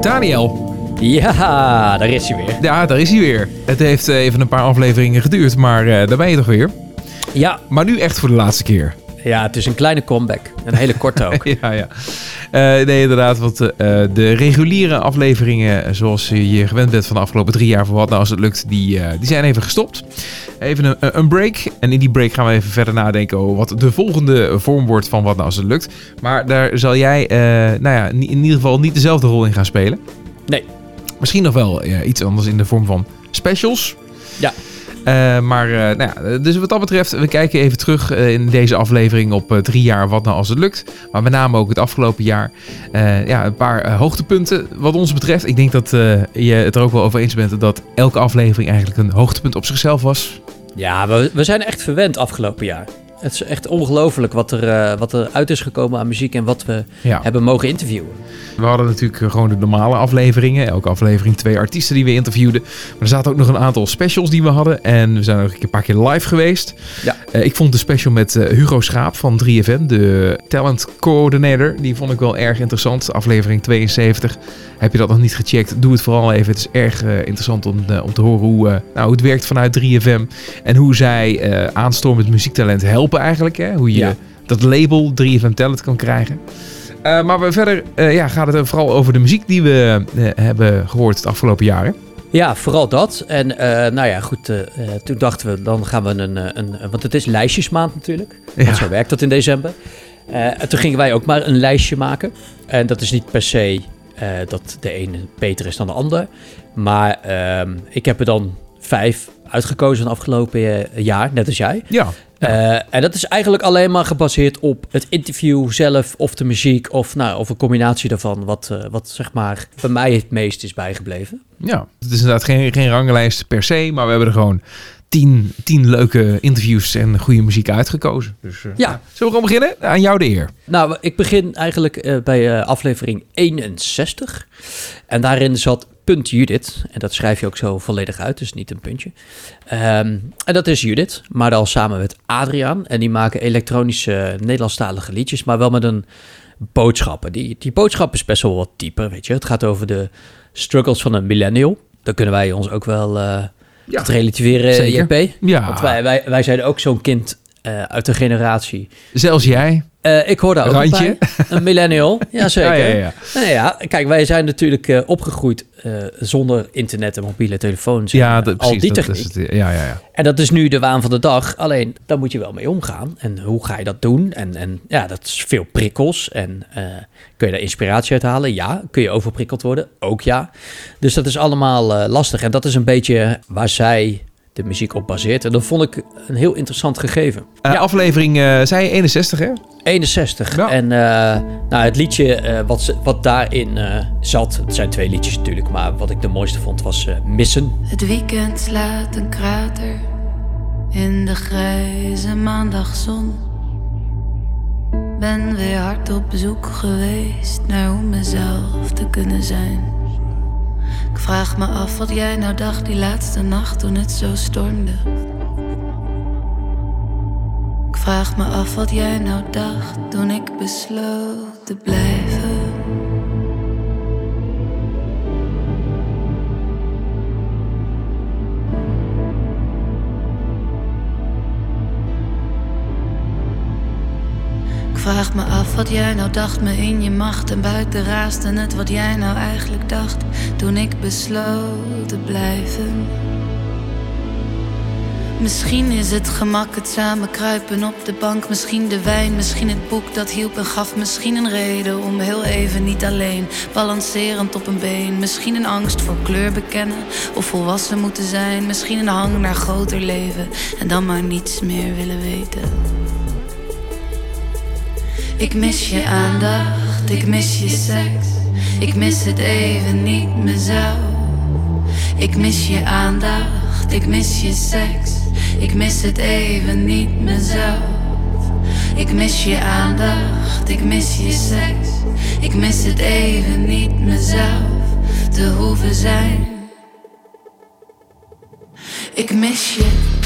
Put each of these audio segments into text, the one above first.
Daniel. Ja, daar is hij weer. Ja, daar is hij weer. Het heeft eh, even een paar afleveringen geduurd, maar uh, daar ben je toch weer? Ja. Maar nu echt voor de laatste keer. Ja, het is een kleine comeback. Een hele korte ook. ja, ja. Uh, nee, inderdaad. Want uh, de reguliere afleveringen, zoals je gewend bent van de afgelopen drie jaar voor wat nou als het lukt, die, uh, die zijn even gestopt. Even een, een, break. En in die break gaan we even verder nadenken over wat de volgende vorm wordt van wat nou als het lukt. Maar daar zal jij, nou ja, in ieder geval niet dezelfde rol in gaan spelen. Nee. Misschien nog wel iets anders in de vorm van specials. Ja. Uh, maar uh, nou ja, dus wat dat betreft, we kijken even terug uh, in deze aflevering op drie jaar wat nou als het lukt. Maar met name ook het afgelopen jaar. ja, een paar hoogtepunten wat ons betreft. Ik denk dat je het er ook wel over eens bent dat elke aflevering eigenlijk een hoogtepunt op zichzelf was. Ja, we, we zijn echt verwend afgelopen jaar. Het is echt ongelooflijk wat er, uh, wat er uit is gekomen aan muziek en wat we ja. hebben mogen interviewen. We hadden natuurlijk gewoon de normale afleveringen. Elke aflevering twee artiesten die we interviewden. Maar er zaten ook nog een aantal specials die we hadden. En we zijn ook een paar keer live geweest. Ja. Uh, ik vond de special met uh, Hugo Schaap van 3FM, de talent coordinator. Die vond ik wel erg interessant. Aflevering 72. Heb je dat nog niet gecheckt? Doe het vooral even. Het is erg interessant om, om te horen hoe, nou, hoe het werkt vanuit 3FM. En hoe zij aanstormend muziektalent helpen eigenlijk. Hè? Hoe je ja. dat label 3FM Talent kan krijgen. Uh, maar we verder uh, ja, gaat het vooral over de muziek die we uh, hebben gehoord het afgelopen jaren. Ja, vooral dat. En nou ja, goed, toen dachten we, dan gaan we een, een... Want het is lijstjesmaand natuurlijk. Want ja. zo werkt dat in december. en toen gingen wij ook maar een lijstje maken. En dat is niet per se dat de ene beter is dan de ander. Maar ehm, ik heb er dan vijf uitgekozen van afgelopen jaar, net als jij. Ja. Uh, en dat is eigenlijk alleen maar gebaseerd op het interview zelf of de muziek of, nou, of een combinatie daarvan, wat, uh, wat zeg maar bij mij het meest is bijgebleven. Ja, het is inderdaad geen, geen ranglijst per se, maar we hebben er gewoon tien, tien leuke interviews en goede muziek uitgekozen. Dus uh, ja. Zullen we gewoon beginnen? Aan jou de eer. Nou, ik begin eigenlijk bij aflevering 61. En daarin zat punt Judith. En dat schrijf je ook zo volledig uit, dus niet een puntje. Um, en dat is Judith, maar dan samen met Adriaan. En die maken elektronische Nederlandstalige liedjes, maar wel met een boodschappen. Die, die boodschap is best wel wat dieper, weet je. Het gaat over de struggles van een millennial. Daar kunnen wij ons ook wel uh, ja, relativeren, JP. Ja. Want wij, wij, wij zijn ook zo'n kind uh, uit de generatie. Zelfs jij? Uh, ik hoor daar ook Randje. bij. Een millennial, jazeker. Ja, ja, ja. Nou ja, kijk, wij zijn natuurlijk uh, opgegroeid uh, zonder internet en mobiele telefoons. Ja, en, al precies. die Dat techniek. het, ja, ja, ja. En dat is nu de waan van de dag. Alleen, daar moet je wel mee omgaan. En hoe ga je dat doen? En, en ja, dat is veel prikkels. En kun je daar inspiratie uit halen? Ja. Kun je overprikkeld worden? Ook ja. Dus dat is allemaal lastig. En dat is een beetje waar zij de muziek op baseert. En dat vond ik een heel interessant gegeven. Uh, ja. Aflevering, uh, zei je 61 hè? 61. Ja. En uh, nou, het liedje wat, wat daarin zat, het zijn twee liedjes natuurlijk, maar wat ik de mooiste vond was Missen. Het weekend slaat een krater in de grijze maandagzon. Ben weer hard op zoek geweest naar hoe mezelf te kunnen zijn. Ik vraag me af wat jij nou dacht die laatste nacht toen het zo stormde. Ik vraag me af wat jij nou dacht toen ik besloot te blijven. Vraag me af wat jij nou dacht, me in je macht en buiten en het wat jij nou eigenlijk dacht. Toen ik besloot te blijven. Misschien is het gemak het samen kruipen op de bank, misschien de wijn, misschien het boek dat hielp en gaf, misschien een reden om heel even niet alleen, balancerend op een been, misschien een angst voor kleur bekennen of volwassen moeten zijn, misschien een hang naar groter leven en dan maar niets meer willen weten. Ik mis je aandacht, ik mis je seks. Ik mis het even niet mezelf. Ik mis je aandacht, ik mis je seks. Ik mis het even niet mezelf. Ik mis je aandacht, ik mis je seks. Ik mis het even niet mezelf te hoeven zijn. Ik mis je.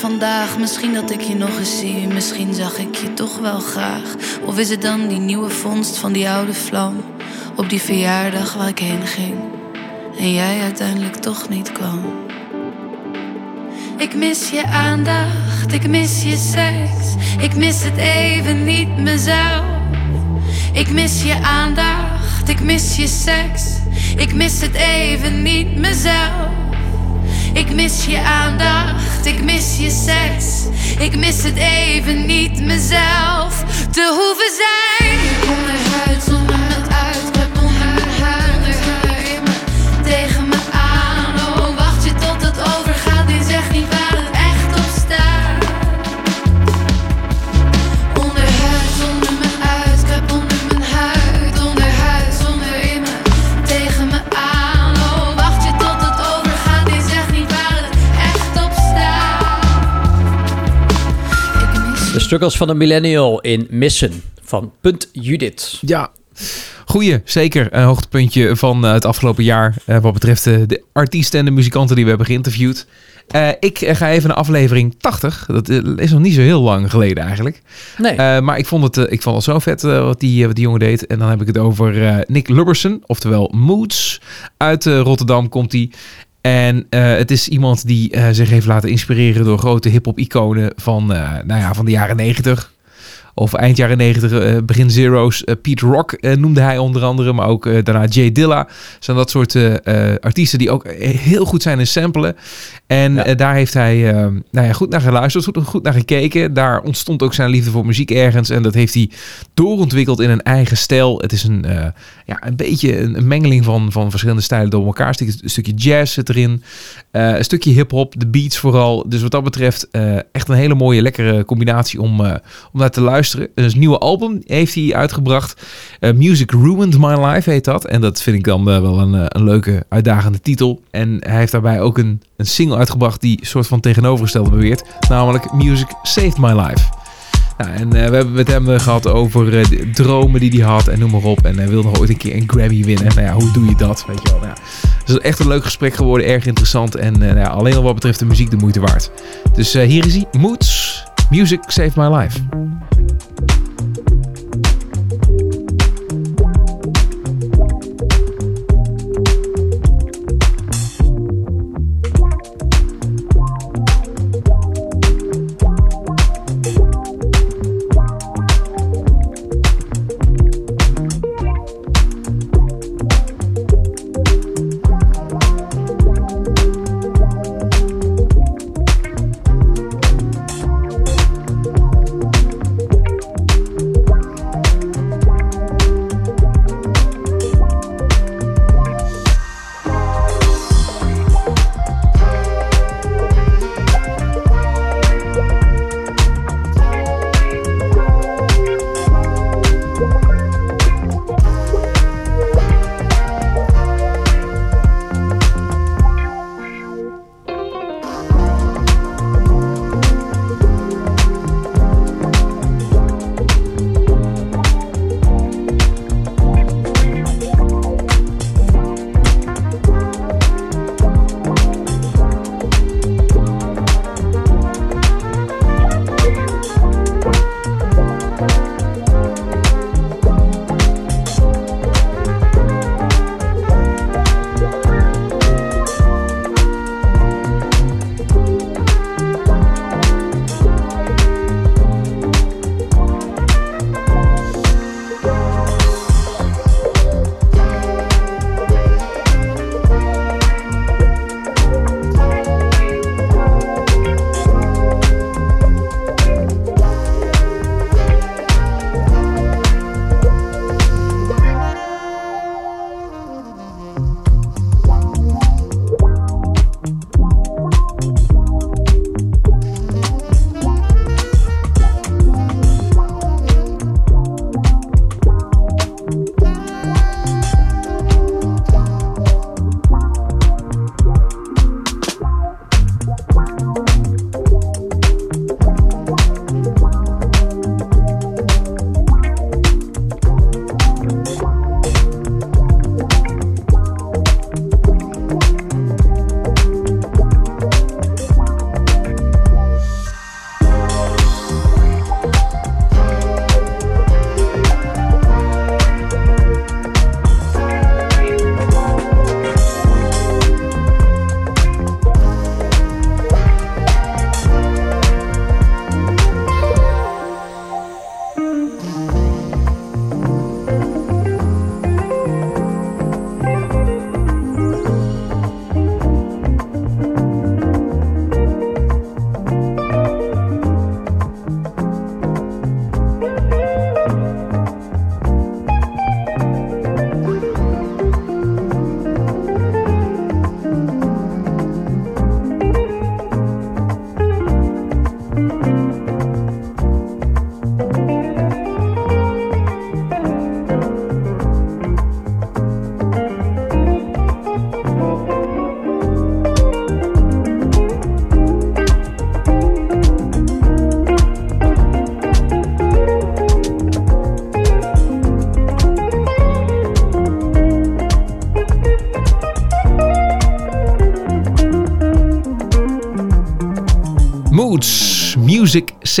Vandaag. Misschien dat ik je nog eens zie, misschien zag ik je toch wel graag. Of is het dan die nieuwe vondst van die oude vlam? Op die verjaardag waar ik heen ging en jij uiteindelijk toch niet kwam. Ik mis je aandacht, ik mis je seks. Ik mis het even niet mezelf. Ik mis je aandacht, ik mis je seks. Ik mis het even niet mezelf. Ik mis je aandacht, ik mis je seks. Ik mis het even niet mezelf te hoeven zijn. Struggles van een millennial in Missen van Punt Judith. Ja, goeie, zeker. Een hoogtepuntje van eh, het afgelopen jaar. eh, wat betreft eh, de artiesten en de muzikanten die we hebben geïnterviewd. Eh, ik eh, ga even naar aflevering 80. Dat eh, is nog niet zo heel lang geleden eigenlijk. Nee, Eh, maar ik vond, het, eh, ik vond het zo vet eh, wat, die, eh, wat die jongen deed. En dan heb ik het over eh, Nick Lubberson, oftewel Moods. Uit eh, Rotterdam komt hij. En eh, het is iemand die eh, zich heeft laten inspireren door grote hip-hop iconen van, eh, nou ja, van de jaren 90. Of eind jaren 90, eh, begin zero's. Eh, Pete Rock eh, noemde hij onder andere, maar ook daarna Jay Dilla. Zijn dat soort artiesten die ook heel goed zijn in samplen. En Ja. daar heeft hij nou ja, goed naar geluisterd, goed, goed naar gekeken. Daar ontstond ook zijn liefde voor muziek ergens. En dat heeft hij doorontwikkeld in een eigen stijl. Het is een, ja, een beetje een, mengeling van, van verschillende stijlen door elkaar. Een stukje, jazz zit erin. Een stukje hip-hop, de beats vooral. Dus wat dat betreft, echt een hele mooie, lekkere combinatie om, om naar te luisteren. Een nieuwe album heeft hij uitgebracht. Eh, Music Ruined My Life heet dat. En dat vind ik dan eh, wel een, eh, een leuke, uitdagende titel. En hij heeft daarbij ook een, een single uitgebracht die soort van tegenovergestelde beweert. Namelijk Music Saved My Life. Nou, en we hebben met hem eh, gehad over de dromen die hij had en noem maar op. En hij wilde ooit een keer een Grammy winnen. Nou ja, hoe doe je dat? Weet je wel. Nou, ja. het is echt een leuk gesprek geworden, erg interessant. En nou ja, alleen al wat betreft de muziek de moeite waard. Dus hier is hij, Moods, Music Saved My Life.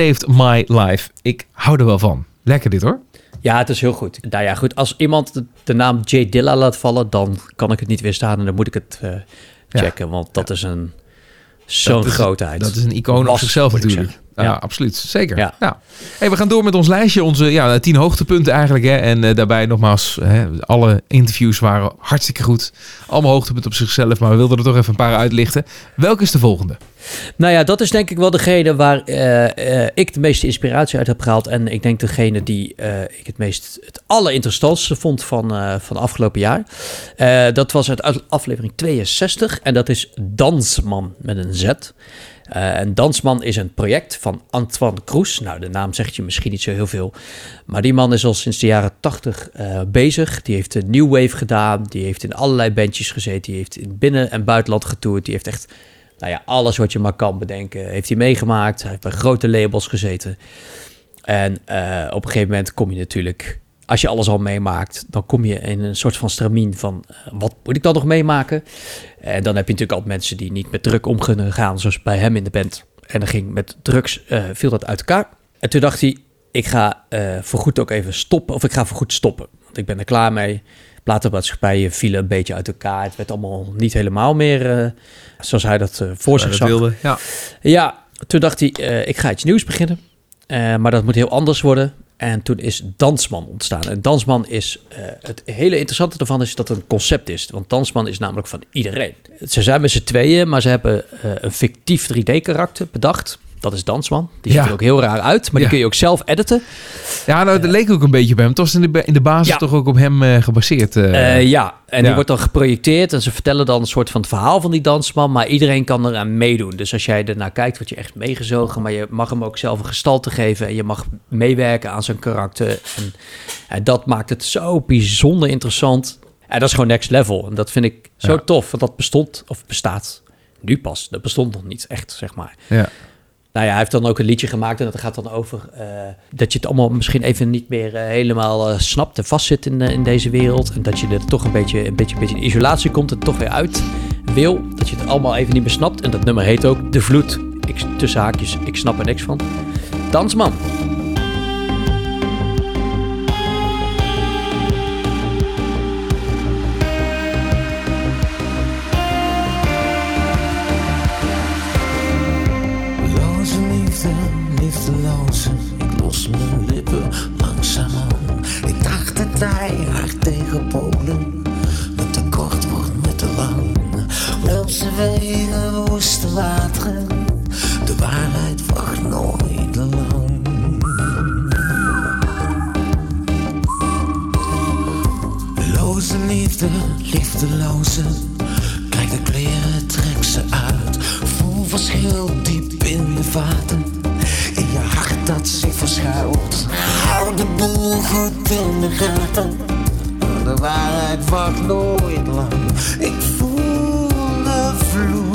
Saved My Life. Ik hou er wel van. Lekker dit hoor. Ja, het is heel goed. Nou ja, goed. Als iemand de, naam Jay Dilla laat vallen, dan kan ik het niet weerstaan en dan moet ik het eh, checken. Want dat is een zo'n is- grootheid. Dat is een icoon op zichzelf natuurlijk. Ja, absoluut. Zeker. Ja. Ja. Hey, we gaan door met ons lijstje. Onze ja, tien hoogtepunten eigenlijk. Hè. En eh, daarbij nogmaals, hè, alle interviews waren hartstikke goed. Allemaal hoogtepunten op zichzelf. Maar we wilden er toch even een paar uitlichten. Welke is de volgende? Nou ja, dat is denk ik wel degene waar eh, eh, ik de meeste inspiratie uit heb gehaald. En ik denk degene die ik het meest het allerinteressantste vond van, van afgelopen jaar. Dat was uit aflevering 62 en dat is Dansman met een Z. Eh, en Dansman is een project van Antoine Kroes. Nou, de naam zegt je misschien niet zo heel veel. Maar die man is al sinds de jaren 80 eh, bezig. Die heeft een New Wave gedaan. Die heeft in allerlei bandjes gezeten. Die heeft in binnen- en buitenland getoerd. Die heeft echt nou ja, alles wat je maar kan bedenken, heeft hij meegemaakt. Hij heeft bij grote labels gezeten. En eh, op een gegeven moment kom je natuurlijk, als je alles al meemaakt, dan kom je in een soort van stramien van, eh, wat moet ik dan nog meemaken? En dan heb je natuurlijk altijd mensen die niet met druk om kunnen gaan, zoals bij hem in de band. En dan ging met drugs, eh, viel dat uit elkaar. En toen dacht hij, ik ga eh voorgoed ook even stoppen, of ik ga voorgoed stoppen. Want ik ben er klaar mee. Platenmaatschappijen vielen een beetje uit elkaar. Het werd allemaal niet helemaal meer eh, zoals hij dat voor zich zag. wilde. Ja. Ja, toen dacht hij, ik ga iets nieuws beginnen. Maar dat moet heel anders worden. En toen is Dansman ontstaan. En Dansman is, eh, het hele interessante ervan is dat het een concept is. Want Dansman is namelijk van iedereen. Ze zijn met z'n tweeën, maar ze hebben eh, een fictief 3D-karakter bedacht. Dat is Dansman. Die ziet Ja. er ook heel raar uit, maar Ja. die kun je ook zelf editen. ja, nou, dat leek ook een beetje bij hem. Het was in de, in de basis Ja. toch ook op hem eh, gebaseerd. eh. Eh, ja, en die wordt dan geprojecteerd en ze vertellen dan een soort van het verhaal van die dansman, maar iedereen kan eraan meedoen. Dus als jij ernaar kijkt, word je echt meegezogen, maar je mag hem ook zelf een gestalte geven en je mag meewerken aan zijn karakter. En, en dat maakt het zo bijzonder interessant. En dat is gewoon next level. En dat vind ik zo tof, want dat bestond, of bestaat nu pas. Dat bestond nog niet echt, zeg maar. ja. Nou ja, hij heeft dan ook een liedje gemaakt en dat gaat dan over eh, dat je het allemaal misschien even niet meer eh, helemaal eh, snapt en vastzit in, in deze wereld. En dat je er toch een beetje, een beetje, een beetje in isolatie komt en toch weer uit wil. Dat je het allemaal even niet meer snapt. En dat nummer heet ook De Vloed. Ik, tussen haakjes, ik snap er niks van. Dansman. Liefde, liefdeloze. Kijk de kleren, trek ze uit. Voel verschil diep in de vaten. In je hart dat zich verschuilt. Hou de boel goed in de gaten. De waarheid wacht nooit lang. Ik voel de vloed.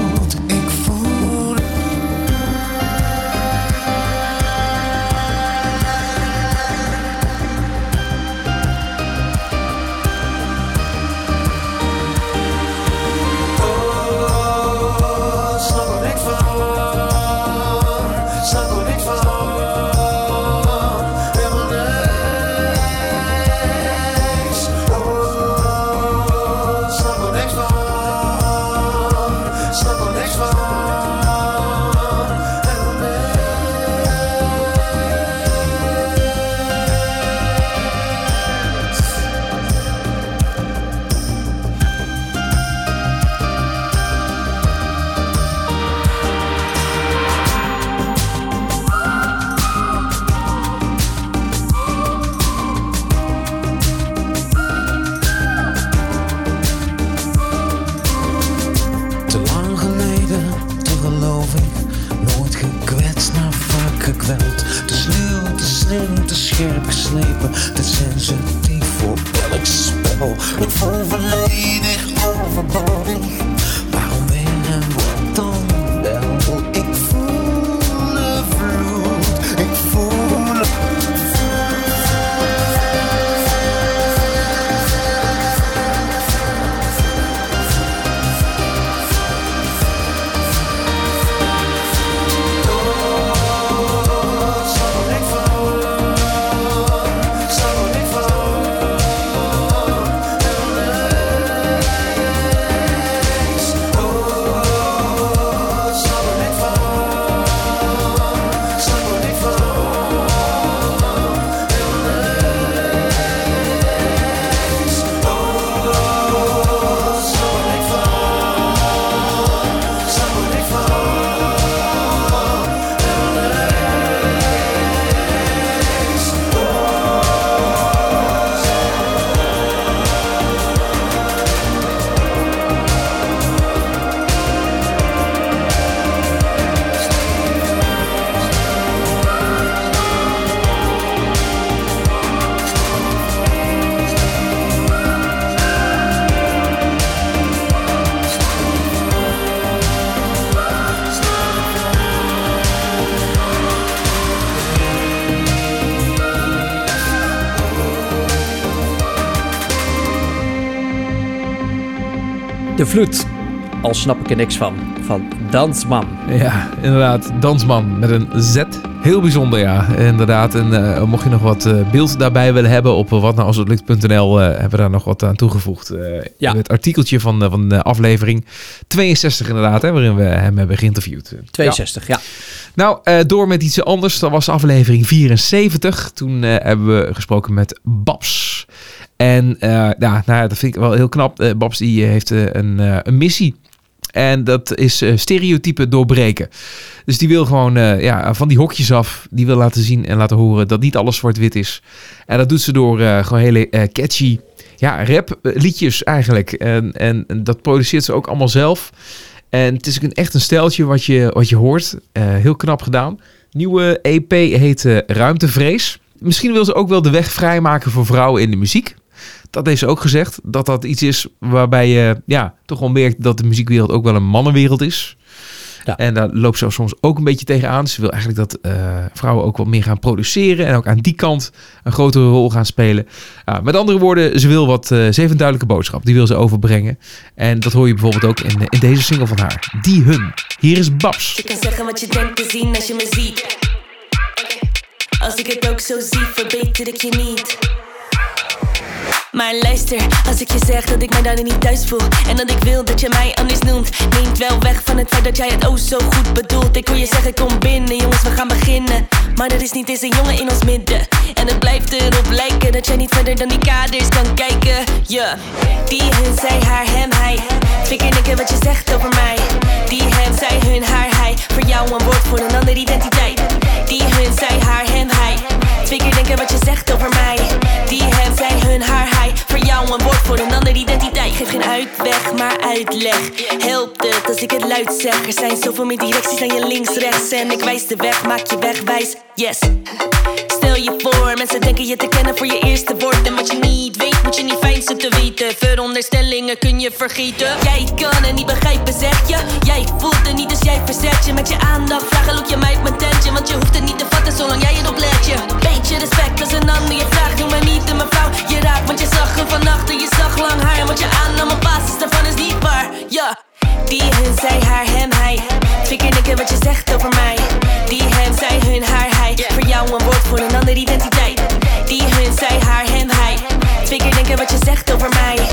Vloed. Al snap ik er niks van. Van Dansman. Ja, inderdaad. Dansman met een Z. Heel bijzonder, ja. Inderdaad. En eh, mocht je nog wat eh, beeld daarbij willen hebben op uh, watnoualshetlukt.nl, eh, hebben we daar nog wat aan toegevoegd. Ja. in Het artikeltje van, van de aflevering 62 inderdaad, hè, waarin we hem hebben geïnterviewd. 62, ja. Nou, eh, door met iets anders. Dat was aflevering 74. Toen hebben we gesproken met Babs. En eh, ja, nou, dat vind ik wel heel knap. Eh, Babs eh, heeft een, een missie. En dat is stereotypen doorbreken. Dus die wil gewoon ja, van die hokjes af. Die wil laten zien en laten horen dat niet alles zwart-wit is. En dat doet ze door gewoon hele catchy ja, rap liedjes eigenlijk. En, en, en dat produceert ze ook allemaal zelf. En het is een, echt een steltje wat je, wat je hoort. Heel knap gedaan. Nieuwe EP heet Ruimtevrees. Misschien wil ze ook wel de weg vrijmaken voor vrouwen in de muziek. Dat heeft ze ook gezegd. Dat dat iets is waarbij je ja, toch wel merkt dat de muziekwereld ook wel een mannenwereld is. Ja. En daar loopt ze soms ook een beetje tegenaan. Ze wil eigenlijk dat eh, vrouwen ook wat meer gaan produceren. En ook aan die kant een grotere rol gaan spelen. Ja, met andere woorden, ze wil wat. eh, ze heeft een duidelijke boodschap. Die wil ze overbrengen. En dat hoor je bijvoorbeeld ook in, in deze single van haar. Die hun. Hier is Babs. Je kan zeggen wat je denkt te zien als je me ziet. Als ik het ook zo zie, verbeter ik je niet. Maar luister, als ik je zeg dat ik mij daarin niet thuis voel En dat ik wil dat je mij anders noemt Neemt wel weg van het feit dat jij het oh zo goed bedoelt. Ik hoor je zeggen kom binnen jongens we gaan beginnen. Maar er is niet eens een jongen in ons midden. En het blijft erop lijken dat jij niet verder dan die kaders kan kijken. Yeah. Die hun, zij, haar, hem, hij. Twee keer denken wat je zegt over mij. Die hem, zij, hun, haar, hij. Voor jou een woord voor een andere identiteit. Die hun, zij, haar, hem, hij. Twee keer denken wat je zegt over mij. Die hem, zij, hun, haar, hij Voor jou een woord voor een andere identiteit. Geef geen uitweg, maar uitleg. Helpt het als ik het luid zeg. Er zijn zoveel meer directies aan je links, rechts. En ik wijs de weg, maak je wegwijs Yes. Stel je voor, mensen denken je te kennen voor je eerste woord En wat je niet weet, moet je niet fijn zijn te weten. Veronderstellingen kun je vergeten Jij kan het niet begrijpen, zeg je. Jij voelt het niet, dus jij verzet je. Met je aandacht, vragen look je mij op mijn tentje. Want je hoeft het niet te vatten, zolang jij het oplet je. Beetje respect als een ander. Je vraagt Doe maar niet een mevrouw, je Want je zag hem vannacht en je zag lang haar. Wat je aannam op basis daarvan is niet waar. Ja, die hun, zij, haar, hem, hij. Twee keer denken wat je zegt over mij. Die hem, zij, hun, haar, hij. Voor jou een woord voor een andere identiteit. Die hun, zij, haar, hem, hij. Twee keer denken wat je zegt over mij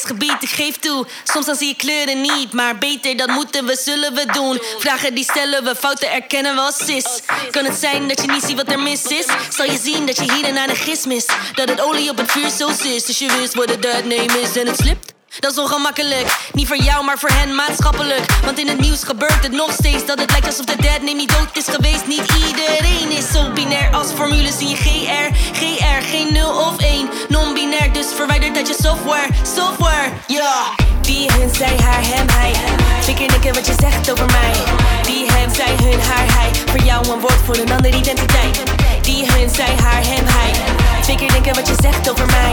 gebied, ik geef toe. Soms dan zie je kleuren niet, maar beter dat moeten we, zullen we doen. Vragen die stellen we, fouten erkennen we als cis. Kan het zijn dat je niet ziet wat er mis is? Zal je zien dat je hier en daar een gis mist? Dat het olie op het vuur zo is Dus je wist wat het uitnemen is en het slipt dat is ongemakkelijk, niet voor jou, maar voor hen maatschappelijk. Want in het nieuws gebeurt het nog steeds dat het lijkt alsof de dead name niet dood is geweest. Niet iedereen is zo binair als formules in je GR. GR, geen 0 of 1. Non-binair, dus verwijderd uit je software. Software, ja. Die hun, zij, haar, hem, hij. Keer denken wat je zegt over mij. Die hem, zij, hun, haar, hij. Voor jou een woord voor een andere identiteit. Die hun, zij, haar, hem, hij. Keer denken wat je zegt over mij.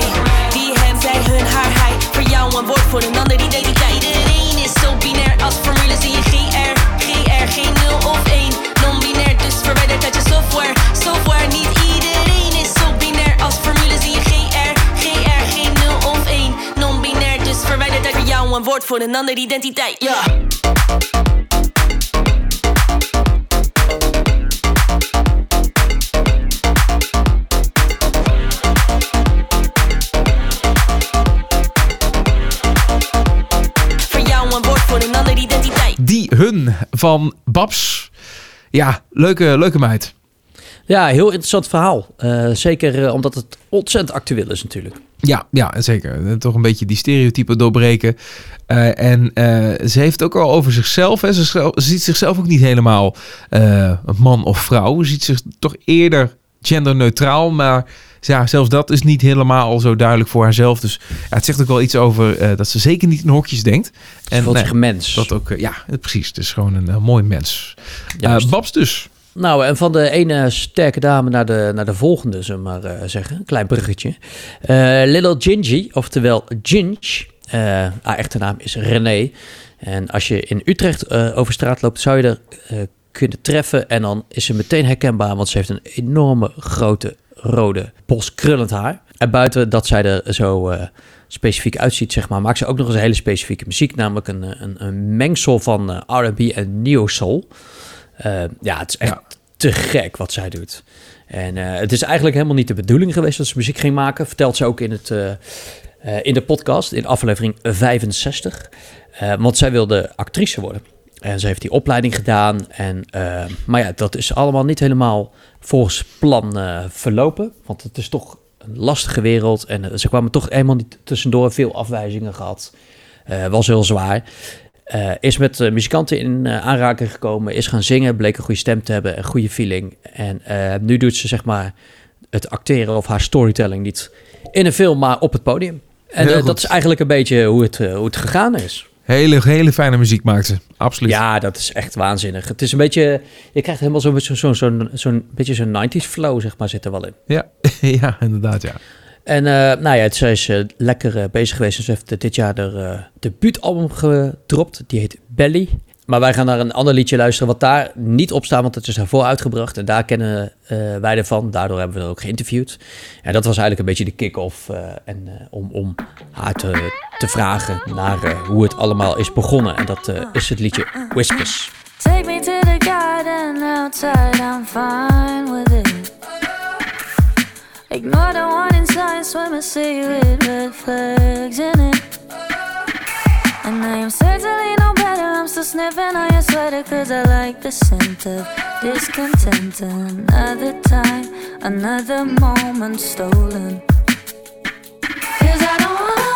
Zij, hun, haar, hij. Voor jou een woord voor een andere identiteit. Iedereen is zo binair als formules in je GR. GR, geen 0 of 1. Non-binair, dus verwijderd uit je software. Software, niet iedereen is zo binair als formules in je GR. GR, geen 0 of 1. Non-binair, dus verwijderd uit voor jou een woord voor een andere identiteit. Ja. Hun van Babs. Ja, leuke, leuke meid. Ja, heel interessant verhaal. Eh, zeker eh, omdat het ontzettend actueel is natuurlijk. Ja, ja, zeker. Eh, Toch een beetje die stereotypen doorbreken. En ze heeft ook al over zichzelf. Hè. Ze, ziet zichzelf ook niet helemaal een man of vrouw. Ze ziet zich toch eerder genderneutraal. Maar ja, zelfs dat is niet helemaal zo duidelijk voor haarzelf. Dus ja, het zegt ook wel iets over eh, dat ze zeker niet in hokjes denkt. En voelt nee, zich een mens. dat ook, eh, ja, precies. Het is gewoon een eh, mooi mens. Babs dus. Nou, en van de ene sterke dame naar de, naar de volgende, zullen we maar zeggen. Een klein bruggetje. Eh Little Gingy, oftewel Ginge. eh, haar echte naam is René. En als je in Utrecht over straat loopt, zou je er kunnen treffen. En dan is ze meteen herkenbaar, want ze heeft een enorme grote rode bos krullend haar. En buiten dat zij er zo eh, specifiek uitziet, zeg maar, maakt ze ook nog eens een hele specifieke muziek. Namelijk een, eh, een, een mengsel van eh, R&B en neo-soul. Eh, ja, het is echt Ja. te gek wat zij doet. En het is eigenlijk helemaal niet de bedoeling geweest dat ze muziek ging maken. Vertelt ze ook in, het, in de podcast, in aflevering 65. Eh, want zij wilde actrice worden. En ze heeft die opleiding gedaan. En, eh, maar ja, dat is allemaal niet helemaal volgens plan eh, verlopen. Want het is toch een lastige wereld. En eh, ze kwamen toch helemaal niet tussendoor. Veel afwijzingen gehad. Eh, was heel zwaar. Is met muzikanten in aanraking gekomen. Is gaan zingen. Bleek een goede stem te hebben. Een goede feeling. En nu doet ze zeg maar het acteren of haar storytelling niet in een film, maar op het podium. En dat is eigenlijk een beetje hoe het, hoe het gegaan is. Hele, hele fijne muziek maakt ze. Absoluut. Ja, dat is echt waanzinnig. Het is een beetje, je krijgt helemaal zo'n zo, zo, zo'n beetje zo'n 90s flow, zeg maar, zit er wel in. Ja, ja inderdaad, ja. En eh, nou ja, het, zij is eh, lekker eh, bezig geweest. Ze heeft dit jaar haar debuutalbum gedropt. Die heet Belly. Maar wij gaan naar een ander liedje luisteren wat daar niet op staat, want het is daarvoor uitgebracht. En daar kennen eh, wij ervan. Daardoor hebben we er ook geïnterviewd. En dat was eigenlijk een beetje de kick-off. eh, en eh, om, om haar te, te vragen naar hoe het allemaal is begonnen. En dat is het liedje Whispers. Take me to the garden outside, I'm fine with it. Ignore the one inside, swim see with flags in it. I am certainly no better, I'm still sniffing on your sweater, cause I like the scent of discontent. Another time, another moment stolen. Cause I don't wanna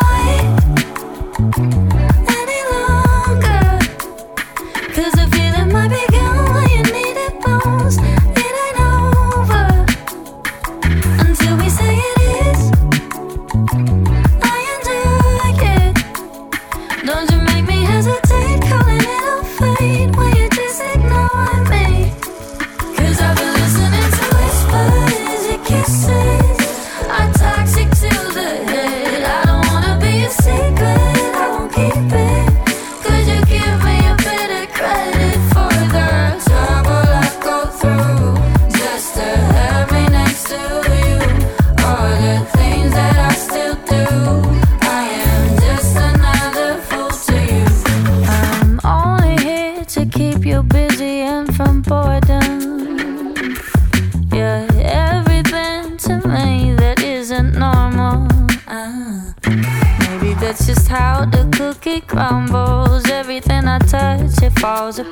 wait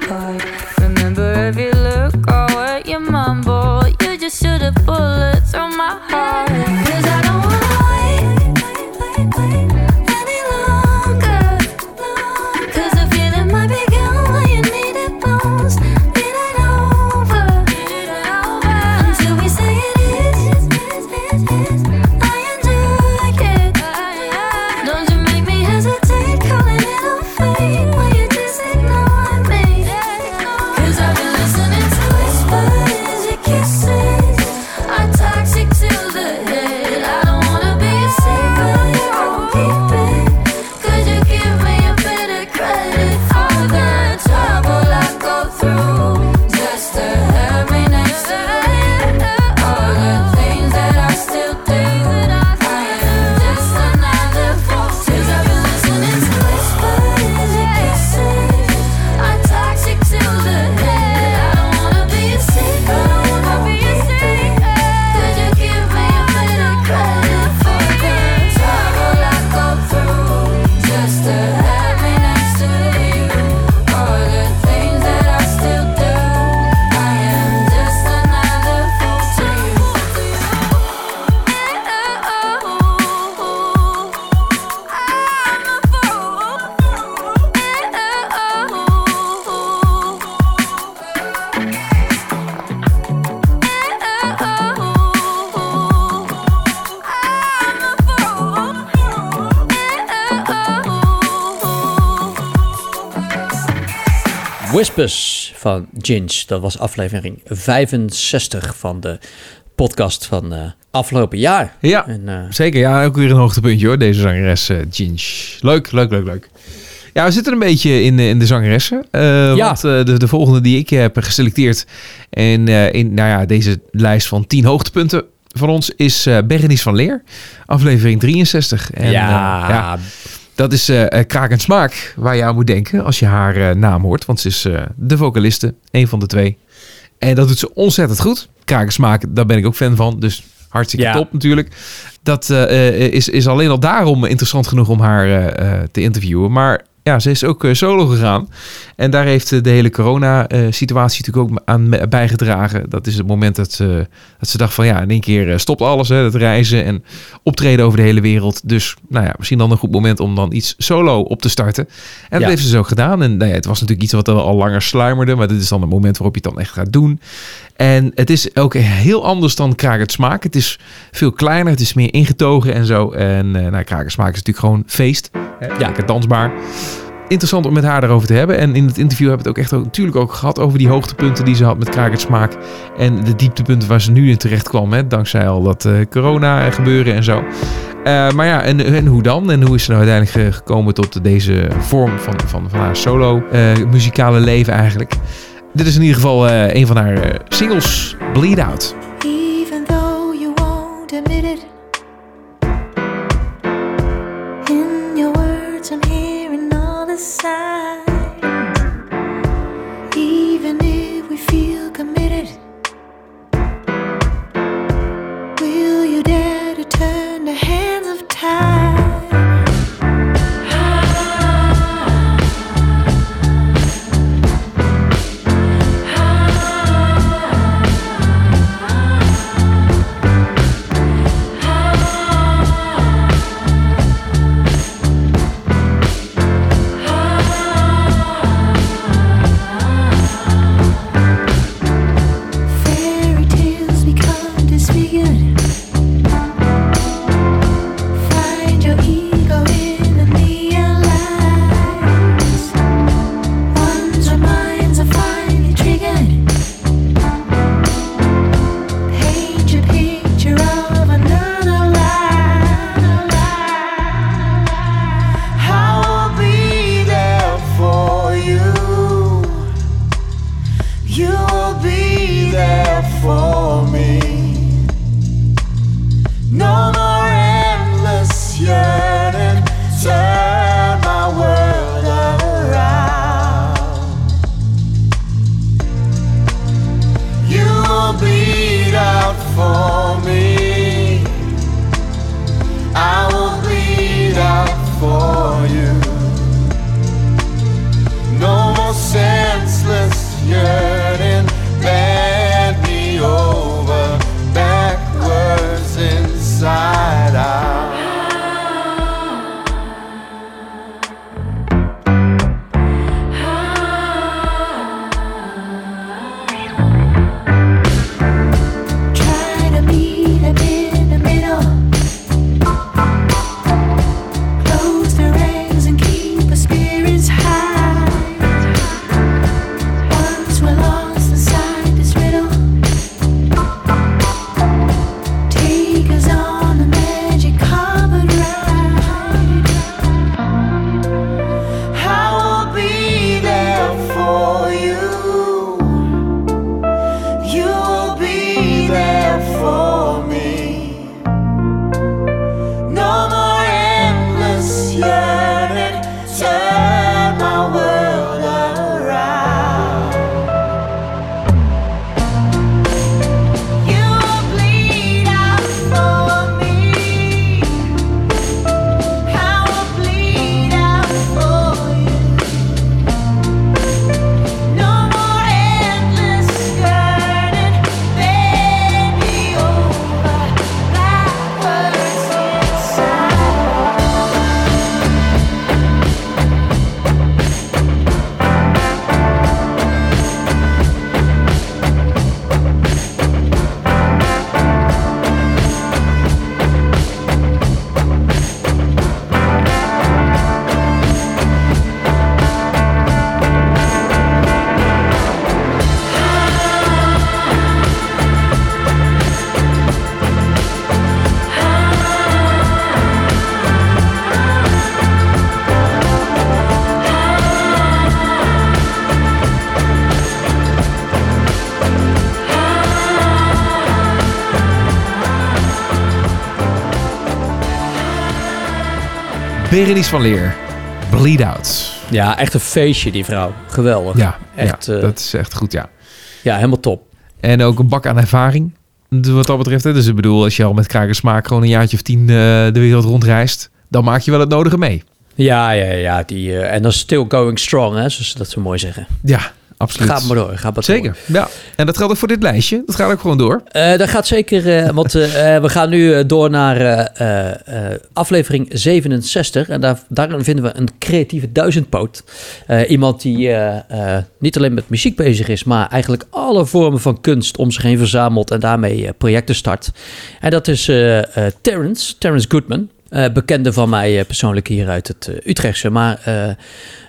apart. Whispers van Ginge. Dat was aflevering 65 van de podcast van eh, afgelopen jaar. Ja, En, eh, zeker. Ja, ook weer een hoogtepuntje hoor, deze zangeres uh, Ginge. Leuk, leuk, leuk, leuk. Ja, we zitten een beetje in, de- in de zangeressen. Ja. Want de, de volgende die ik heb geselecteerd eh, in nou ja, deze lijst van 10 hoogtepunten van ons is Berenice van Leer. Aflevering 63. En, ja, ja, dat is eh eh, Kraak en Smaak waar je aan moet denken als je haar eh, naam hoort. Want ze is de vocaliste, een van de twee. En dat doet ze ontzettend goed. Kraak en Smaak, daar ben ik ook fan van. Dus hartstikke Ja. top natuurlijk. Dat is, is alleen al daarom interessant genoeg om haar te interviewen. Maar ja, ze is ook eh, solo gegaan. En daar heeft eh, de hele corona-situatie natuurlijk ook aan bijgedragen. Dat is het moment dat, ze dat ze dacht van ja, in één keer eh, stopt alles. Hè, het reizen en optreden over de hele wereld. Dus nou ja, misschien dan een goed moment om dan iets solo op te starten. En dat Ja. heeft ze zo gedaan. En nou ja, het was natuurlijk iets wat al langer sluimerde. Maar dit is dan het moment waarop je het dan echt gaat doen. En het is ook heel anders dan Kraak het Smaak. Het is veel kleiner, het is meer ingetogen en zo. En eh nou, is natuurlijk gewoon feest. Hè, Ja. Lekker dansbaar. Interessant om met haar daarover te hebben. En in het interview hebben we het ook echt ook, natuurlijk ook gehad over die hoogtepunten die ze had met Kraak het Smaak. En de dieptepunten waar ze nu in terecht kwam. Hè, dankzij al dat eh, corona gebeuren en zo. Eh, maar ja, en, en hoe dan? En hoe is ze nou uiteindelijk gekomen tot deze vorm van, van, van haar solo muzikale leven eigenlijk? Dit is in ieder geval eh, een van haar eh, singles, Bleed Out. Berenice van Leer. Bleed Out. Ja, echt een feestje, die vrouw. Geweldig. Ja, Echt, ja eh, dat is echt goed, ja. Ja, helemaal top. En ook een bak aan ervaring. Wat dat betreft. Hè. Dus ik bedoel, als je al met krakersmaak gewoon een jaartje of tien eh, de wereld rondreist, dan maak je wel het nodige mee. Ja, ja, ja. Die, eh, en dan still going strong, hè, zoals ze dat zo mooi zeggen. Ja, absoluut. Gaat maar door, gaat maar Zeker, ja. En dat geldt ook voor dit lijstje. Dat gaat ook gewoon door. Eh dat gaat zeker, eh, want eh, we gaan nu door naar aflevering 67. En daar, daarin vinden we een creatieve duizendpoot. Iemand die niet alleen met muziek bezig is, maar eigenlijk alle vormen van kunst om zich heen verzamelt en daarmee projecten start. En dat is Terrence, Terrence Goodman. Eh, bekende van mij eh, persoonlijk hier uit het eh, Utrechtse. Maar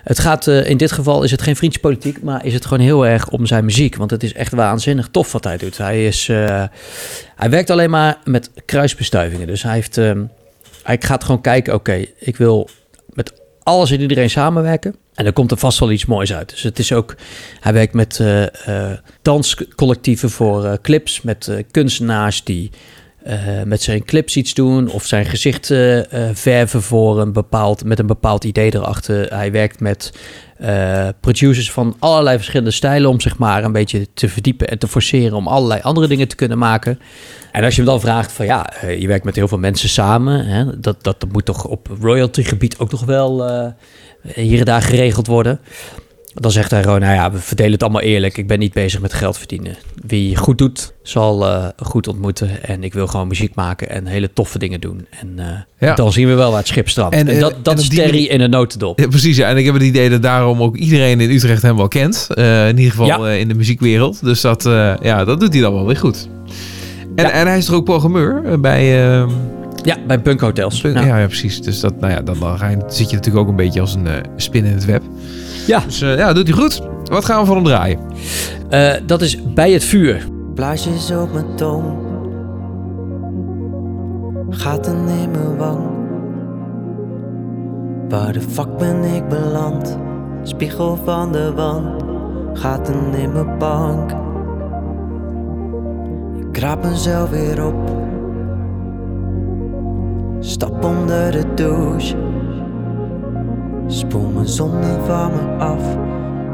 het gaat in dit geval is het geen vriendjespolitiek, maar is het gewoon heel erg om zijn muziek. Want het is echt waanzinnig tof wat hij doet. Hij, is, hij werkt alleen maar met kruisbestuivingen. Dus hij, heeft, ehm, hij gaat gewoon kijken, oké, ik wil met alles en iedereen samenwerken. En dan komt er vast wel iets moois uit. Dus het is ook, hij werkt met eh, danscollectieven voor clips, met kunstenaars die eh, met zijn clips iets doen of zijn gezicht eh, eh, verven voor een bepaald, met een bepaald idee erachter. Hij werkt met producers van allerlei verschillende stijlen om zich maar een beetje te verdiepen en te forceren om allerlei andere dingen te kunnen maken. En als je hem dan vraagt van ja, je werkt met heel veel mensen samen, hè, dat, dat moet toch op royaltygebied ook nog wel hier en daar geregeld worden. Dan zegt hij gewoon, nou ja, we verdelen het allemaal eerlijk. Ik ben niet bezig met geld verdienen. Wie goed doet, zal eh, goed ontmoeten. En ik wil gewoon muziek maken en hele toffe dingen doen. En eh, Ja. dan zien we wel waar het schip strandt. En, En, eh, dat, is die Terry in een notendop. Ja, precies, ja. En ik heb het idee dat daarom ook iedereen in Utrecht hem wel kent. In ieder geval in de muziekwereld. Dus dat, ja, dat doet hij dan wel weer goed. En, en hij is er ook programmeur bij... ehm, Ja, bij Punk Ja. ja. precies. Dus dat, nou ja, dan, dan ga je, zit je natuurlijk ook een beetje als een spin in het web. Ja. Dus eh, ja, doet hij goed. Wat gaan we van hem draaien? Eh, dat is Bij het Vuur. Blaasjes op mijn tong. Gaten in mijn wang. Waar de fuck ben ik beland? Spiegel van de wand. Gaten in mijn bank. Ik kraap mezelf weer op. Stap onder de douche. Spoel mijn zonde van me af.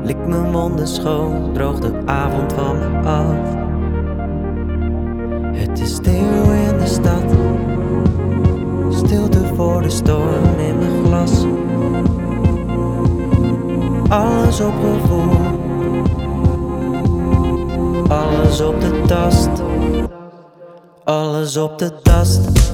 Lik mijn wonden schoon, droog de avond van me af. Het is stil in de stad, stilte voor de storm in mijn glas. Alles op gevoel, alles op de tast, alles op de tast.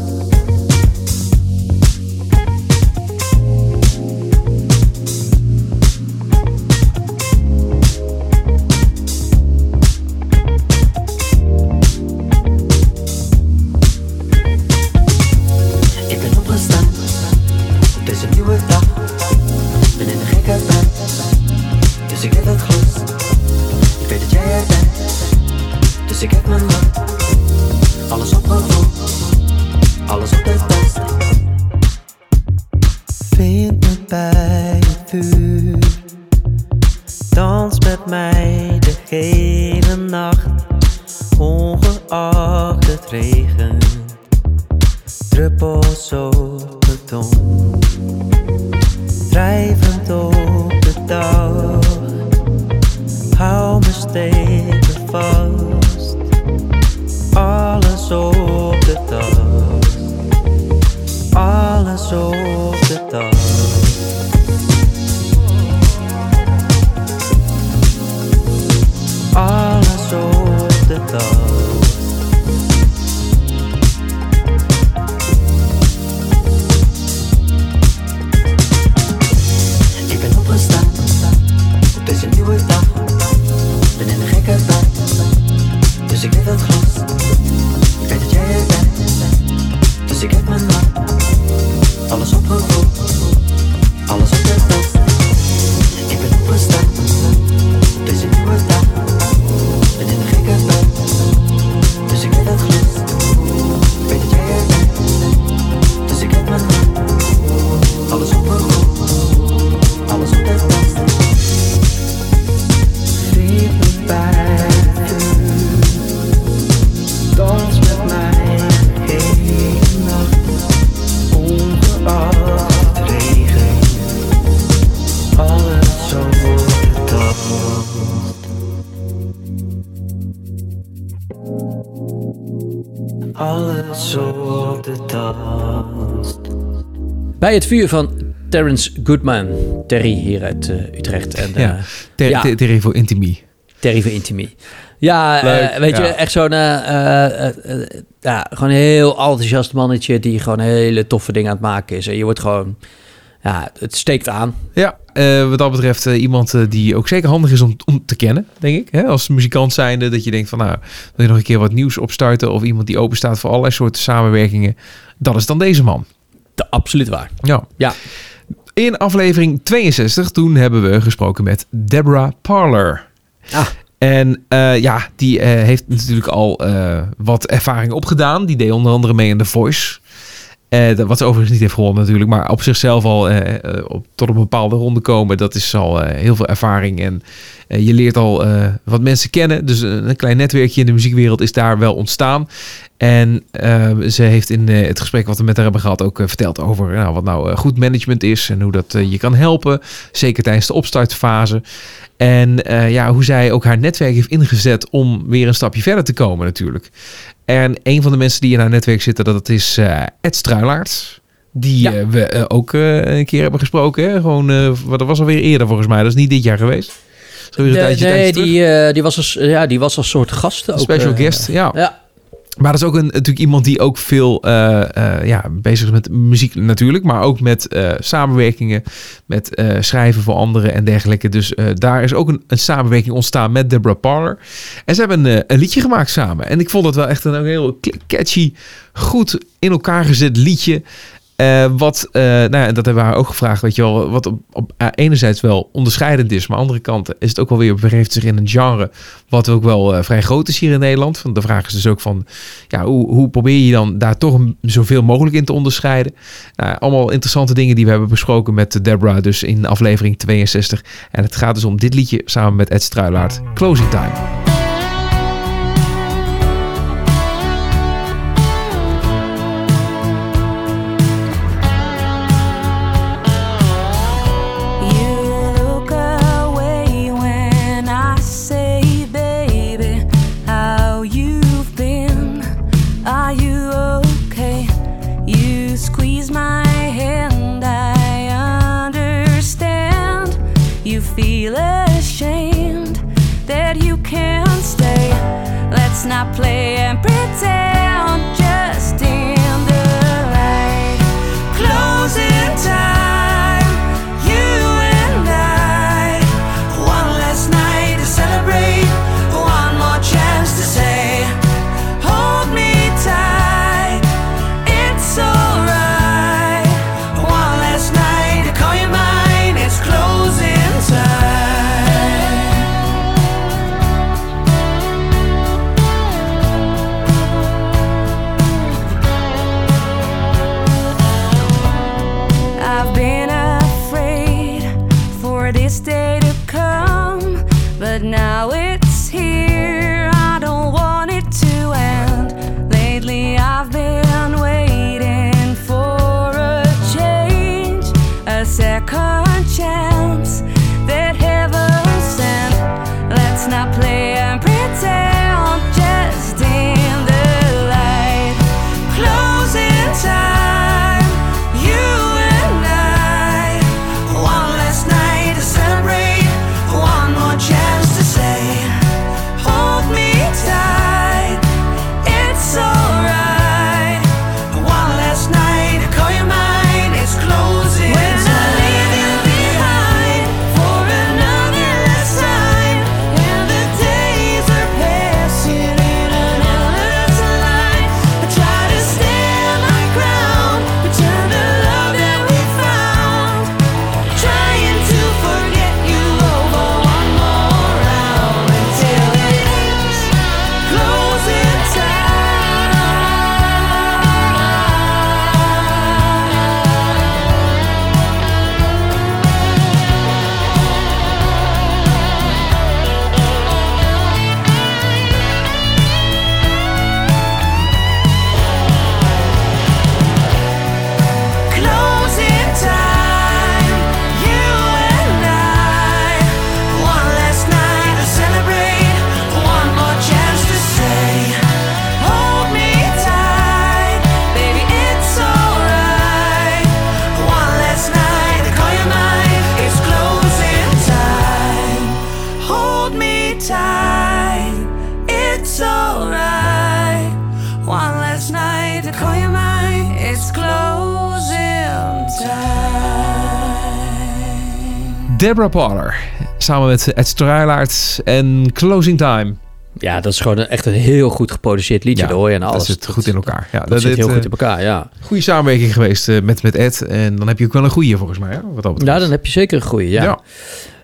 Bij het vuur van Terence Goodman. Terry hier uit eh, Utrecht. En, eh, Ja. Ter, ja. ter, ter info Intimie. Terry van Intimie. Ja, eh, weet je, echt zo'n... eh, eh, eh, eh, ja, gewoon een heel enthousiast mannetje... die gewoon hele toffe dingen aan het maken is. En je wordt gewoon... Ja, het steekt aan. Ja, eh, wat dat betreft eh, iemand eh, die ook zeker handig is om, om te kennen, denk ik. Hè? Als muzikant zijnde, dat je denkt van nou, wil je nog een keer wat nieuws opstarten of iemand die open staat voor allerlei soorten samenwerkingen. Dat is dan deze man. De, absoluut waar. Ja. Ja. In aflevering 62, toen hebben we gesproken met Deborah Parler. Ah. En eh, ja, die eh, heeft natuurlijk al eh, wat ervaring opgedaan. Die deed onder andere mee in The Voice. Eh, wat ze overigens niet heeft gewonnen natuurlijk. Maar op zichzelf al eh, eh, op, tot een bepaalde ronde komen. Dat is al heel veel ervaring. En je leert al wat mensen kennen. Dus een, klein netwerkje in de muziekwereld is daar wel ontstaan. En eh, ze heeft in het gesprek wat we met haar hebben gehad ook verteld over nou, wat nou goed management is. En hoe dat je kan helpen. Zeker tijdens de opstartfase. En ja, hoe zij ook haar netwerk heeft ingezet om weer een stapje verder te komen natuurlijk. En een van de mensen die in haar netwerk zitten, dat is eh, Ed Struilaert. Die Ja. eh, we eh, ook een keer hebben gesproken. Hè? Gewoon, wat dat was alweer eerder volgens mij. Dat is niet dit jaar geweest. Is De- tijdje, nee, tijdje die, die, was als, ja, die was als soort gast. Ook, Special guest, ja. Ja, Maar dat is ook een, natuurlijk iemand die ook veel eh, eh, ja, bezig is met muziek natuurlijk. Maar ook met eh, samenwerkingen, met schrijven voor anderen en dergelijke. Dus daar is ook een, een samenwerking ontstaan met Deborah Parler. En ze hebben een, een liedje gemaakt samen. En ik vond het wel echt een heel catchy, goed in elkaar gezet liedje. Eh, wat, eh, nou ja, dat hebben we haar ook gevraagd, weet je wel, wat op, op eh, enerzijds wel onderscheidend is, maar aan de andere kant is het ook wel weer begeeft zich in een genre wat ook wel vrij groot is hier in Nederland. Want de vraag is dus ook van, ja, hoe, hoe probeer je dan daar toch zoveel mogelijk in te onderscheiden? Nou, allemaal interessante dingen die we hebben besproken met Deborah, dus in aflevering 62. En het gaat dus om dit liedje samen met Ed Struilaert, Closing Time. Not play and pretend Deborah Parler. Samen met Ed Struilaert en Closing Time. Ja, dat is gewoon echt een heel goed geproduceerd liedje. Ja, daar hoor je aan dat alles. zit goed in elkaar. Ja, Dat, zit dit, heel eh, goed in elkaar, ja. Goede samenwerking geweest eh, met, met Ed. En dan heb je ook wel een goede volgens mij. Hè? Wat dat betreft. Nou, dan heb je zeker een goeie, ja. Ja.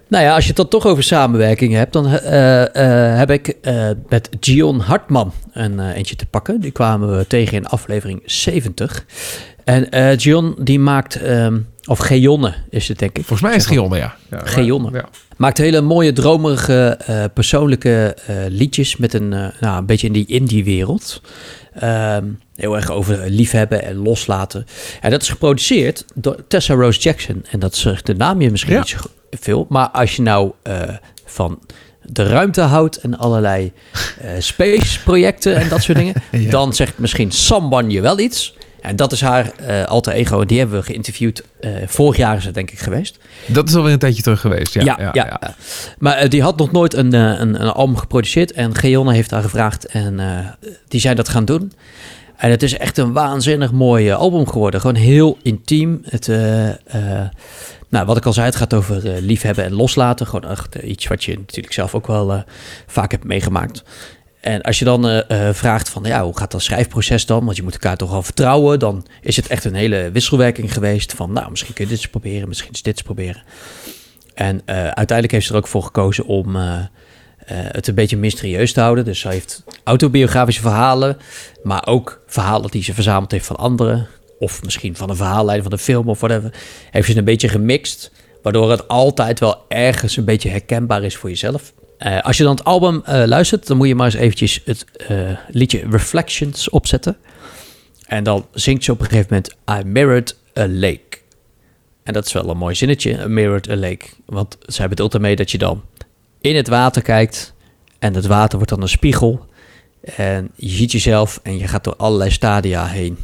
Nou ja, als je het dan toch over samenwerking hebt, dan eh, eh, heb ik eh, met Gion Hartman een eh, eentje te pakken. Die kwamen we tegen in aflevering 70. En eh Gion, die maakt, ehm, of Geonne is het denk ik. Volgens mij is het Gionne, ja. ja. Geonne. Ja. Maakt hele mooie, dromerige, eh, persoonlijke eh, liedjes met een, eh, nou, een beetje in die indie-wereld. Ehm, heel erg over liefhebben en loslaten. En dat is geproduceerd door Tessa Rose Jackson. En dat zegt de naam je misschien Ja. niet zo veel. Maar als je nou van de ruimte houdt en allerlei space-projecten en dat soort dingen, dan zegt misschien Samban je wel iets. En dat is haar eh alter ego. Die hebben we geïnterviewd. eh, vorig jaar is het denk ik geweest. Dat is alweer een tijdje terug geweest. Ja, ja, ja. Maar eh, die had nog nooit een, een, een album geproduceerd. En Geonne heeft haar gevraagd. En die zijn dat gaan doen. En het is echt een waanzinnig mooi album geworden. Gewoon heel intiem. Het, nou, wat ik al zei, het gaat over liefhebben en loslaten. Gewoon echt iets wat je natuurlijk zelf ook wel vaak hebt meegemaakt. En als je dan eh, eh, vraagt van, ja, hoe gaat dat schrijfproces dan? Want je moet elkaar toch wel vertrouwen. Dan is het echt een hele wisselwerking geweest. Van, nou, misschien kun je dit eens proberen, misschien eens dit proberen. En eh, uiteindelijk heeft ze er ook voor gekozen om het een beetje mysterieus te houden. Dus ze heeft autobiografische verhalen, maar ook verhalen die ze verzameld heeft van anderen. Of misschien van een verhaallijn van een film of whatever. Heeft ze een beetje gemixt, waardoor het altijd wel ergens een beetje herkenbaar is voor jezelf. Eh, als je dan het album eh, luistert, dan moet je maar eens eventjes het eh, liedje Reflections opzetten. En dan zingt ze op een gegeven moment I mirrored a lake. En dat is wel een mooi zinnetje, a mirrored a lake. Want zij bedoelt ermee dat je dan in het water kijkt en het water wordt dan een spiegel. En je ziet jezelf en je gaat door allerlei stadia heen,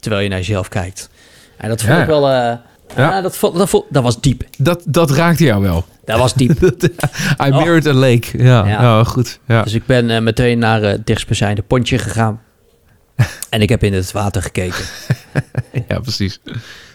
terwijl je naar jezelf kijkt. En dat vond Ja. ik wel... eh, Ja. ja, dat, dat, dat was diep. Dat, dat raakte jou wel. Dat was diep. I mirrored a lake. Ja, Ja. goed. Ja. Dus ik ben eh, meteen naar het dichtstbijzijnde pontje gegaan. En ik heb in het water gekeken. ja, precies.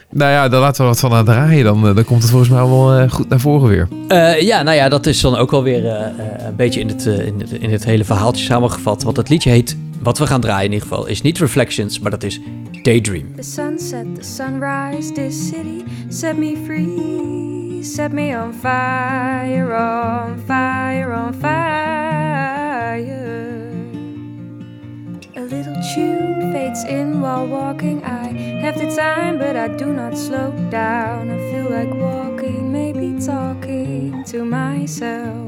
Nou ja, dan laten we wat van aan draaien. Dan, eh, dan komt het volgens mij wel eh, goed naar voren weer. Eh, ja, nou ja, dat is dan ook wel weer eh, eh, een beetje in het, eh, in, het, in het hele verhaaltje samengevat. Want het liedje heet, wat we gaan draaien in ieder geval, is niet Reflections, maar dat is Daydream. The sunset, the sunrise, this city set me free. Set me on fire, on fire, on fire. A little tune fades in while walking. I have the time, but I do not slow down. I feel like walking, maybe talking to myself.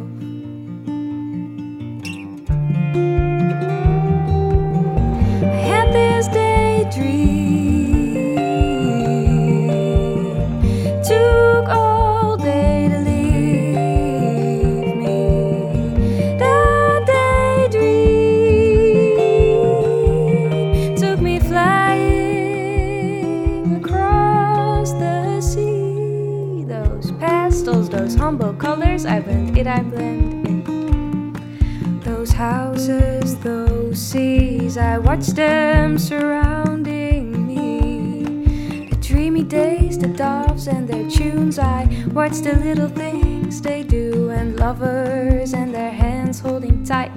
I watch them surrounding me. The dreamy days, the doves and their tunes, I watch the little things they do, and lovers and their hands holding tight,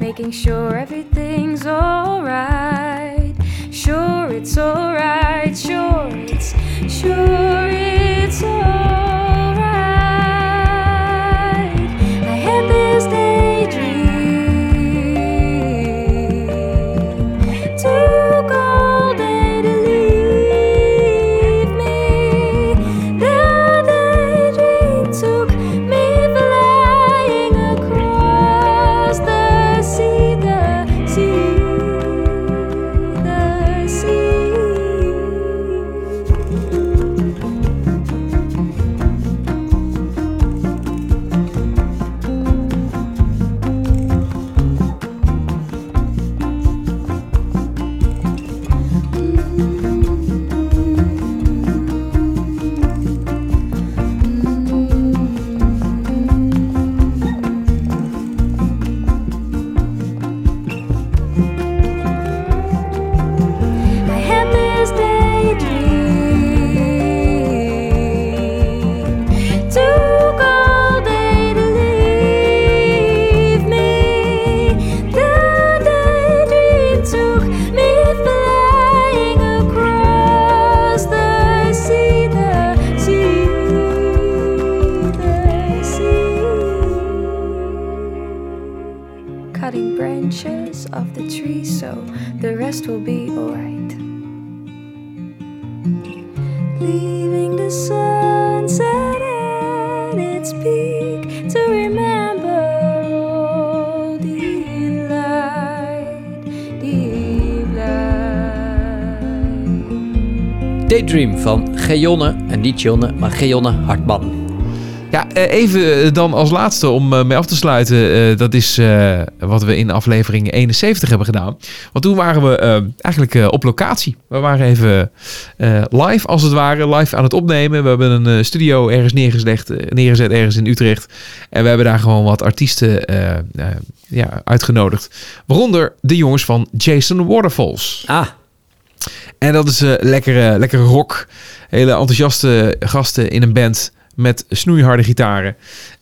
making sure everything's alright. Sure, it's alright, sure, it's sure, Geonne, en niet Jonne, maar Geonne Hartman. Ja, eh, even dan als laatste om eh, mee af te sluiten. eh, dat is eh, wat we in aflevering 71 hebben gedaan. Want toen waren we eh, eigenlijk eh, op locatie. We waren even eh, live, als het ware, live aan het opnemen. We hebben een eh, studio ergens neergezet, eh, neergezet, ergens in Utrecht. En we hebben daar gewoon wat artiesten eh, eh, ja, uitgenodigd. Waaronder de jongens van Jason Waterfalls. Ah, En dat is eh, lekkere, lekkere rock. Hele enthousiaste gasten in een band met snoeiharde gitaren.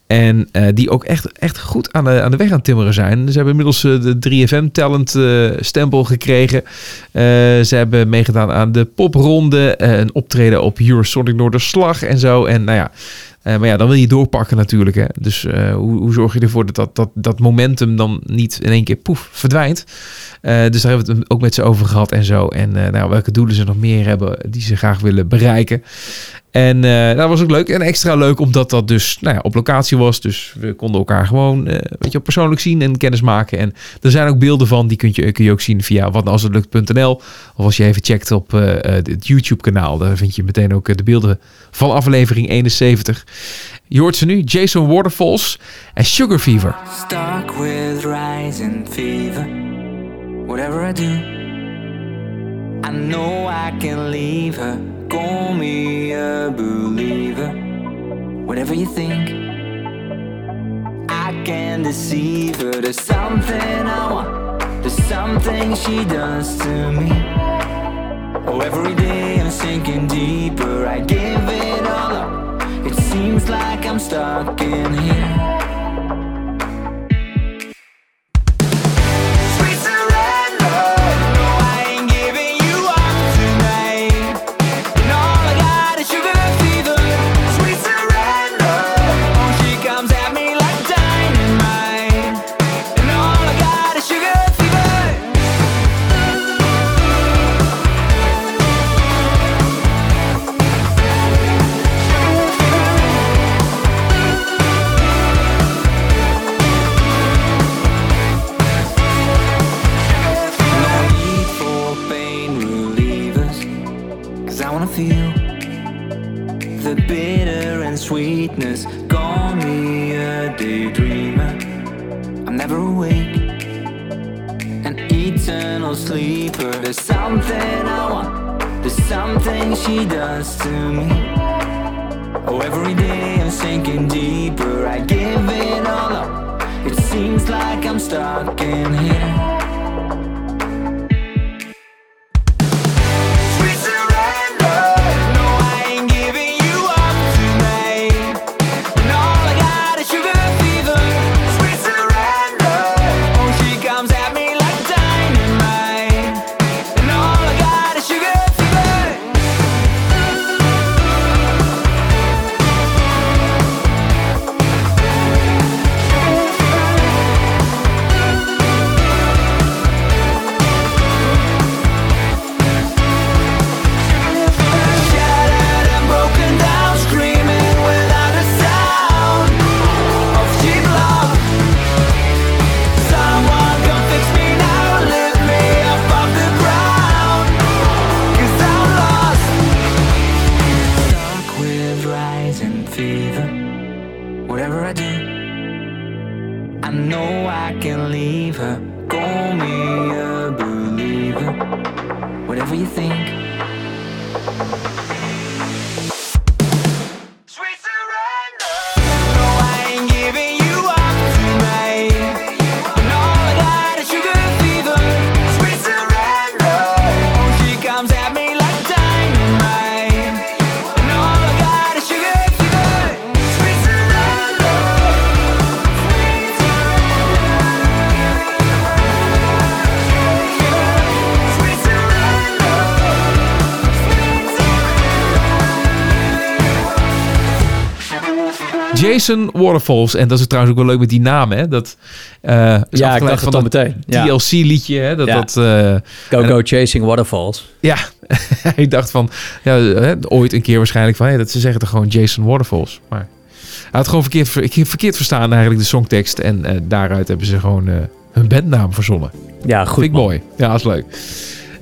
En eh, die ook echt, echt goed aan de, aan de weg aan het timmeren zijn. Ze hebben inmiddels eh, de 3FM Talent stempel gekregen. Ze hebben meegedaan aan de popronde. een optreden op Eurosonic Noorderslag en zo. En nou ja, eh, maar ja, dan wil je doorpakken natuurlijk. Hè? Dus eh, hoe, hoe zorg je ervoor dat dat, dat dat momentum dan niet in één keer poef verdwijnt? Eh, dus daar hebben we het ook met ze over gehad en zo. En nou, welke doelen ze nog meer hebben die ze graag willen bereiken. En eh, dat was ook leuk. En extra leuk omdat dat dus nou ja, op locatie was. Dus we konden elkaar gewoon eh weet je, persoonlijk zien en kennis maken. En er zijn ook beelden van. Die kun je, kun je ook zien via watnalshetlukt.nl. Of als je even checkt op eh, het YouTube kanaal. Daar vind je meteen ook de beelden van aflevering 71. Je hoort ze nu. Jason Waterfalls en Sugar Fever. With rising fever. Whatever I do, I know I can leave her. Call me a believer. Whatever you think, I can deceive her. There's something I want, there's something she does to me. Oh, every day I'm sinking deeper. I give it all up. It seems like I'm stuck in here. Sweetness. Call me a daydreamer. I'm never awake, an eternal sleeper. There's something I want, there's something she does to me. Oh, every day I'm sinking deeper. I give it all up. It seems like I'm stuck in here. Jason Waterfalls. En dat is trouwens ook wel leuk met die naam, hè? Dat, eh, is Ja, ik dacht het al meteen. Ja. TLC-liedje, hè? Dat, Ja. dat, eh, Go En- Go Chasing Waterfalls. ja, ik dacht van, ja, hè, ooit een keer waarschijnlijk van, hé, dat ze zeggen toch gewoon Jason Waterfalls. Maar hij had gewoon verkeerd, ver- verkeerd verstaan eigenlijk de songtekst. En eh, daaruit hebben ze gewoon eh, hun bandnaam verzonnen. Ja, goed Vind ik man. mooi. Ja, dat is leuk.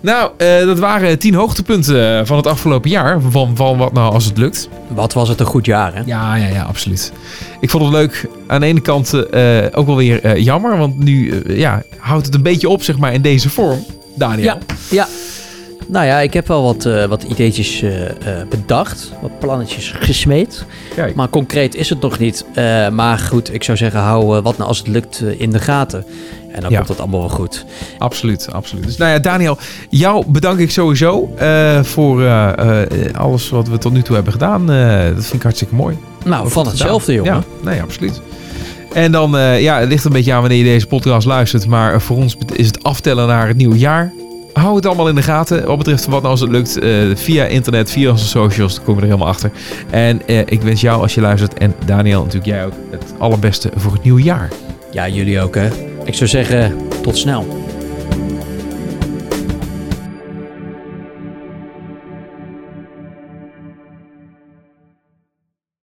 Nou, eh, dat waren tien hoogtepunten eh, van het afgelopen jaar. Van, van wat nou als het lukt. Wat was het een goed jaar, hè? Ja, ja, ja, absoluut. Ik vond het leuk. Aan de ene kant eh, ook wel weer jammer. Want nu ja, houdt het een beetje op, zeg maar, in deze vorm. Daniel. Ja, ja. Nou ja, ik heb wel wat, eh, wat ideetjes eh, eh, bedacht. Wat plannetjes gesmeed. Kijk. Maar concreet is het nog niet. Maar goed, ik zou zeggen, hou wat nou als het lukt in de gaten. En dan Ja. komt het allemaal wel goed. Absoluut, absoluut. Dus nou ja, Daniel, jou bedank ik sowieso voor alles wat we tot nu toe hebben gedaan. Dat vind ik hartstikke mooi. Nou, van hetzelfde, jongen. Ja, nee, absoluut. En dan, ja, het ligt een beetje aan wanneer je deze podcast luistert. Maar voor ons is het aftellen naar het nieuwe jaar. Hou het allemaal in de gaten. Wat betreft wat nou als het lukt. eh, via internet, via onze socials. Dan komen we er helemaal achter. En eh, ik wens jou als je luistert. En Daniel natuurlijk jij ook. Het allerbeste voor het nieuwe jaar. Ja, jullie ook, hè. Ik zou zeggen, tot snel.